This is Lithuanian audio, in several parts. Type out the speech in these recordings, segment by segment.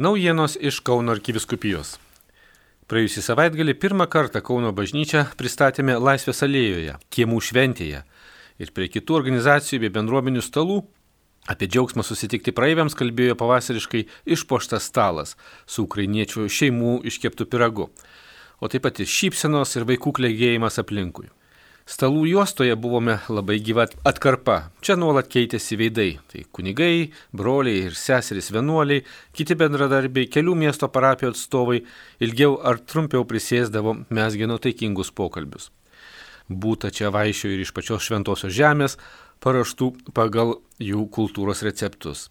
Naujienos iš Kauno arkiviskupijos. Praėjusį savaitgalį pirmą kartą Kauno bažnyčią pristatėme Laisvės alėjoje, Kiemų šventėje ir prie kitų organizacijų bei bendruomenių stalų apie džiaugsmą susitikti praeiviams kalbėjo pavasariškai išpoštas stalas su ukrainiečių šeimų iškeptų piragu, o taip pat ir šypsenos ir vaikų klėgėjimas aplinkui. Stalų juostoje buvome labai gyva atkarpa. Čia nuolat keitėsi veidai. Tai kunigai, broliai ir seserys vienuoliai, kiti bendradarbiai, kelių miesto parapijų atstovai ilgiau ar trumpiau prisėsdavo mesgino taikingus pokalbius. Būta čia vaišių ir iš pačios šventosios žemės, paraštų pagal jų kultūros receptus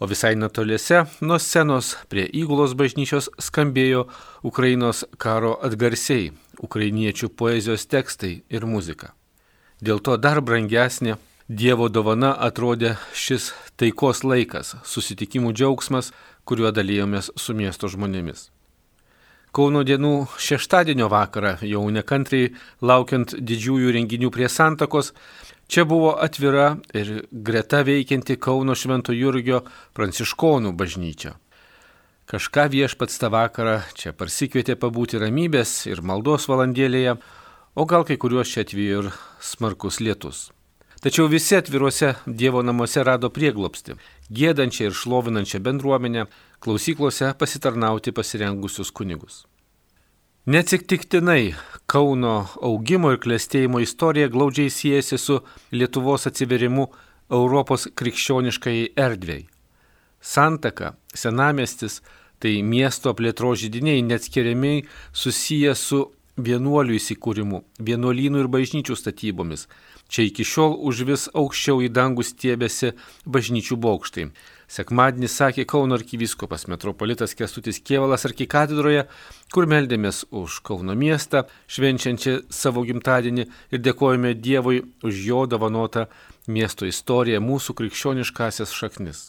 o visai netoliese nuo scenos prie įgulos bažnyčios skambėjo Ukrainos karo atgarsiai, ukrainiečių poezijos tekstai ir muzika. Dėl to dar brangesnė Dievo dovana atrodė šis taikos laikas, susitikimų džiaugsmas, kuriuo dalyjomės su miesto žmonėmis. Kauno dienų šeštadienio vakarą, jau nekantriai laukiant didžiųjų renginių prie Santakos, Čia buvo atvira ir greta veikianti Kauno Švento Jurgio pranciškonų bažnyčia. Kažką viešpats tą vakarą čia parsikvietė pabūti ramybės ir maldos valandėlėje, o gal kai kuriuos čia atvijo ir smarkus lietus. Tačiau visi atviruose Dievo namuose rado prieglopsti, gėdančią ir šlovinančią bendruomenę, klausyklose pasitarnauti pasirengusius kunigus. Neatsitiktinai Kauno augimo ir klėstėjimo istorija glaudžiai siejasi su Lietuvos atsiverimu Europos krikščioniškai erdvėjai. Santaka, senamestis, tai miesto plėtro žydiniai neatskiriami susiję su vienuolių įsikūrimu, vienuolynų ir bažnyčių statybomis. Čia iki šiol už vis aukščiau į dangų stiebėsi bažnyčių bokštai. Sekmadienį sakė Kauno arkivyskopas metropolitas Kestutis Kievalas arkikatedroje, kur meldėmės už Kauno miestą, švenčiančią savo gimtadienį ir dėkojame Dievui už jo dovanotą miesto istoriją, mūsų krikščioniškasias šaknis.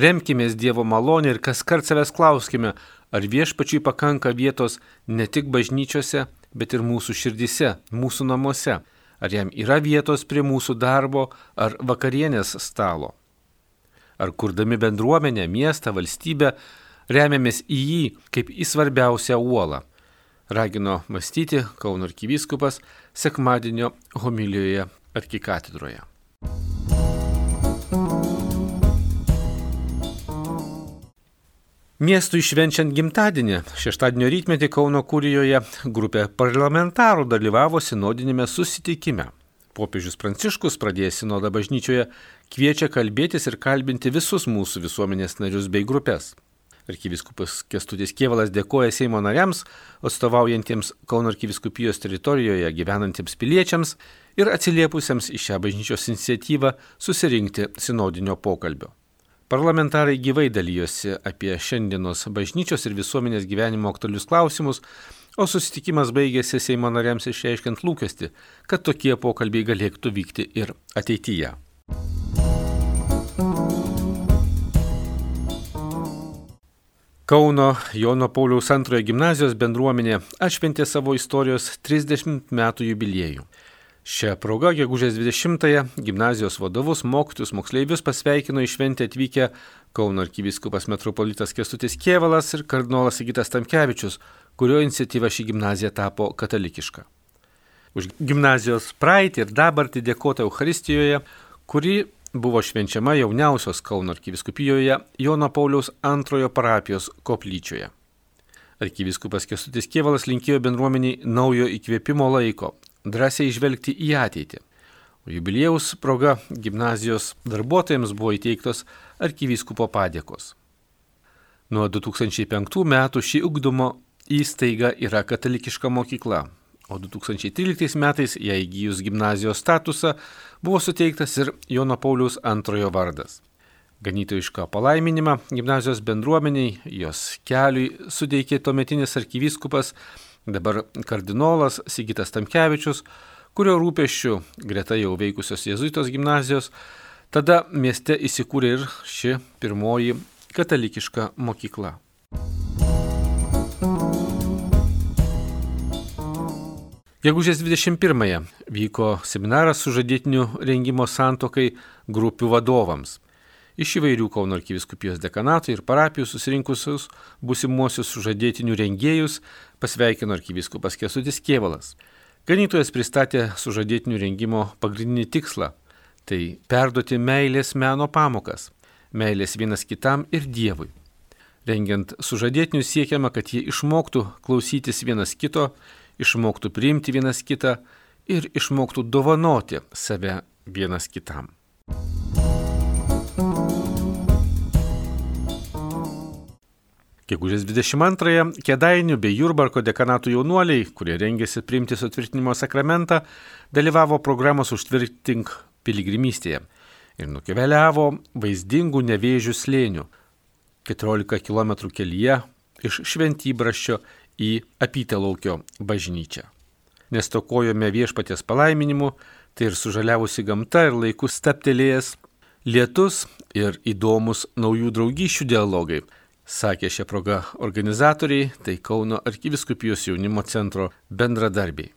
Remkimės Dievo malonę ir kas kart savęs klauskime, ar viešpačiui pakanka vietos ne tik bažnyčiose, bet ir mūsų širdise, mūsų namuose, ar jam yra vietos prie mūsų darbo ar vakarienės stalo ar kurdami bendruomenę, miestą, valstybę, remiamės į jį kaip į svarbiausią uolą. Ragino mąstyti Kauno arkivyskupas sekmadienio homilijoje arkikatedroje. Miestui švenčiant gimtadienį, šeštadienio rytmetį Kauno kurijoje grupė parlamentarų dalyvavo sinodinėme susitikime. Popiežius Pranciškus pradėjęs sinodą bažnyčioje kviečia kalbėtis ir kalbinti visus mūsų visuomenės narius bei grupės. Arkiviskupas Kestutis Kievalas dėkoja Seimo nariams, atstovaujantiems Kauno arkiviskupijos teritorijoje gyvenantiems piliečiams ir atsiliepusiems į šią bažnyčios iniciatyvą susirinkti sinodinio pokalbio. Parlamentarai gyvai dalyjosi apie šiandienos bažnyčios ir visuomenės gyvenimo aktualius klausimus, o susitikimas baigėsi Seimo nariams išreiškiant lūkesti, kad tokie pokalbiai galėtų vykti ir ateityje. Kauno Jono Pauliaus antrojo gimnazijos bendruomenė atšventė savo istorijos 30 metų jubiliejų. Šią progą, gegužės 20-ąją, gimnazijos vadovus, mokytus, moksleivius pasveikino į šventę atvykę Kauno arkivyskupas metropolitas Kestutis Kievalas ir kardinolas Sigitas Tamkevičius, kurio iniciatyva ši gimnazija tapo katalikiška. Už gimnazijos praeitį ir dabartį dėkota Euharistijoje, kuri buvo švenčiama jauniausios Kauno arkiviskupijoje Jono Pauliaus antrojo parapijos koplyčioje. Arkiviskupas Kestutis Kievalas linkėjo bendruomeniai naujo įkvėpimo laiko, drąsiai žvelgti į ateitį. Jubiliejaus proga gimnazijos darbuotojams buvo įteiktos arkivyskupo padėkos. Nuo 2005 metų ši ugdymo įstaiga yra katalikiška mokykla, o 2013 metais, jai įgyjus gimnazijos statusą, buvo suteiktas ir Jono Pauliaus antrojo vardas. Ganytojišką palaiminimą gimnazijos bendruomeniai, jos keliui suteikė tuometinis arkivyskupas, dabar kardinolas Sigitas Tamkevičius, kurio rūpeščių greta jau veikusios Jėzuitos gimnazijos, tada mieste įsikūrė ir ši pirmoji katalikiška mokykla. Gegužės 21-ąją vyko seminaras sužadėtinių rengimo santokai grupių vadovams. Iš įvairių Kauno arkiviskupijos dekanatų ir parapijų susirinkusius būsimuosius sužadėtinių rengėjus pasveikino arkiviskupas Kesutis Kievalas. Ganytojas pristatė sužadėtinių rengimo pagrindinį tikslą - tai perduoti meilės meno pamokas - meilės vienas kitam ir Dievui. Rengiant sužadėtinius siekiama, kad jie išmoktų klausytis vienas kito, išmoktų priimti vienas kitą ir išmoktų dovanoti save vienas kitam. Gegužės 22-ąją Kedainių bei Jurbarko dekanatų jaunuoliai, kurie rengėsi priimti sutvirtinimo sakramentą, dalyvavo programos Užtvirtink piligrimystėje ir nukeliavo vaizdingų nevėžių slėnių 14 km kelyje iš Šventybraščio į Apytelaukio bažnyčią. Nestokojome viešpaties palaiminimu, tai ir sužaliavusi gamta ir laikus staptelėjęs, lietus ir įdomus naujų draugyšių dialogai, sakė šią progą organizatoriai, tai Kauno arkiviskupijos jaunimo centro bendradarbiai.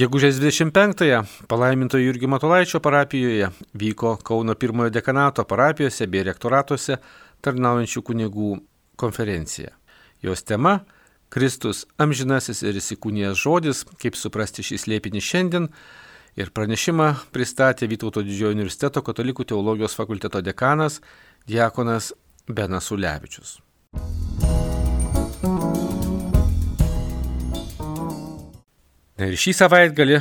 Gegužės 25-ąją palaimintojo Jurgio Matolaičio parapijoje vyko Kauno pirmojo dekanato parapijose bei rektoratuose tarnaujančių kunigų konferencija. Jos tema - Kristus amžinasis ir įsikūnijęs žodis, kaip suprasti šį slėpinį šiandien. Ir pranešimą pristatė Vytauto didžiojo universiteto katalikų teologijos fakulteto dekanas Diekonas Benas Ulevičius. Na ir šį savaitgalį,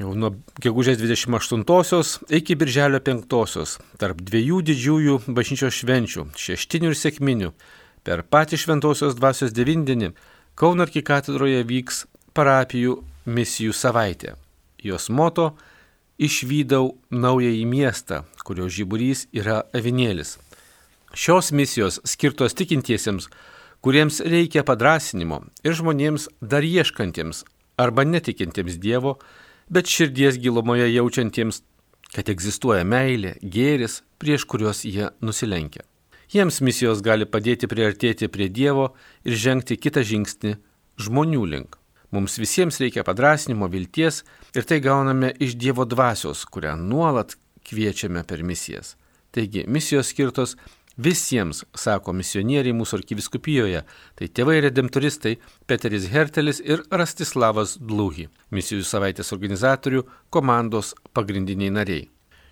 jau nuo gegužės 28-osios iki birželio 5-osios, tarp dviejų didžiųjų bažnyčios švenčių - šeštinių ir sėkminių, per patį šventosios dvasios devindienį Kauno arkikatedroje vyks parapijų misijų savaitė. Jos moto - Išvydau naująjį miestą, kurio žiburys yra avinėlis. Šios misijos skirtos tikintiesiems, kuriems reikia padrasinimo ir žmonėms dar ieškantiems arba netikintiems Dievo, bet širdies gilumoje jaučiantiems, kad egzistuoja meilė, gėris, prieš kuriuos jie nusilenkia. Jiems misijos gali padėti priartėti prie Dievo ir žengti kitą žingsnį žmonių link. Mums visiems reikia padrasnimo, vilties ir tai gauname iš Dievo dvasios, kurią nuolat kviečiame per misijas. Taigi misijos skirtos Visiems, sako misionieriai mūsų arkiviskupijoje, tai tėvai redemptoristai Peteris Hertelis ir Rastislavas Dluhi, misijų savaitės organizatorių komandos pagrindiniai nariai.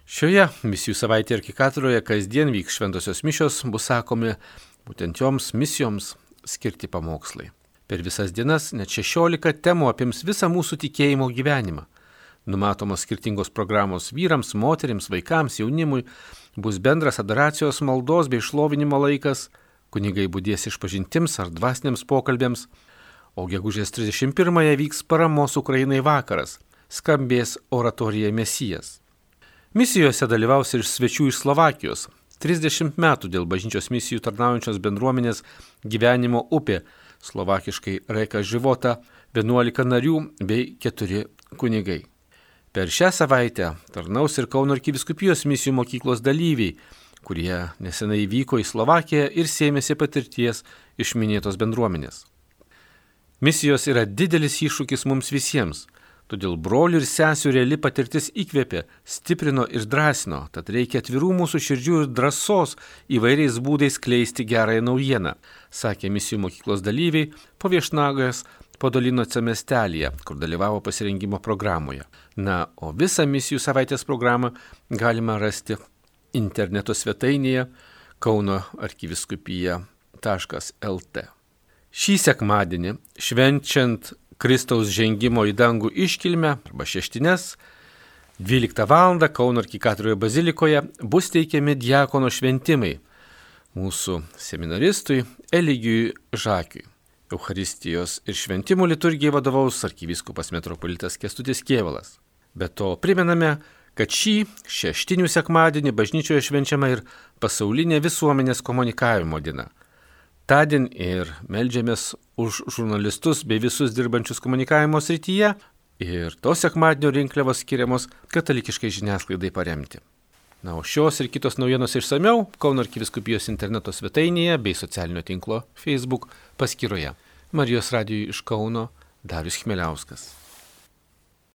Šioje misijų savaitėje arkikatūroje kasdien vyks šventosios mišios, bus sakomi būtent joms misijoms skirti pamokslai. Per visas dienas net 16 temų apims visą mūsų tikėjimo gyvenimą. Numatomos skirtingos programos vyrams, moteriams, vaikams, jaunimui, bus bendras adoracijos maldos bei šlovinimo laikas, kunigai būdės išpažintims ar dvasiniams pokalbėms, o gegužės 31-ąją vyks paramos Ukrainai vakaras, skambės oratorija Mesijas. Misijose dalyvaus ir svečių iš Slovakijos. 30 metų dėl bažnyčios misijų tarnaujančios bendruomenės gyvenimo upė, slovakiškai Reika Života, 11 narių bei 4 kunigai. Per šią savaitę tarnaus ir Kauno arkiviskupijos misijų mokyklos dalyviai, kurie nesenai vyko į Slovakiją ir sėmėsi patirties iš minėtos bendruomenės. Misijos yra didelis iššūkis mums visiems, todėl brolių ir sesių reali patirtis įkvėpė, stiprino ir drąsino, tad reikia atvirų mūsų širdžių ir drąsos įvairiais būdais kleisti gerąją naujieną, sakė misijų mokyklos dalyviai po viešnagojos Podolinoce miestelėje, kur dalyvavo pasirengimo programoje. Na, o visą misijų savaitės programą galima rasti interneto svetainėje Kauno arkiviskupija.lt. Šį sekmadienį, švenčiant Kristaus žengimo į dangų iškilmę arba šeštines, 12 val. Kauno arkikatroje bazilikoje bus teikiami diakono šventimai mūsų seminaristui Eligijui Žakiui. Eucharistijos ir šventimų liturgijai vadovaus arkivyskupas metropolitas Kestutis Kievalas. Be to primename, kad šį šeštinių sekmadienį bažnyčioje švenčiama ir pasaulinė visuomenės komunikavimo diena. Tadien ir melžiamės už žurnalistus bei visus dirbančius komunikavimo srityje ir to sekmadienio rinkliavos skiriamos katalikiškai žiniasklaidai paremti. Na, o šios ir kitos naujienos išsameu Kauno arkiviskupijos interneto svetainėje bei socialinio tinklo Facebook paskyroje. Marijos radijui iš Kauno Darius Chmeliauskas.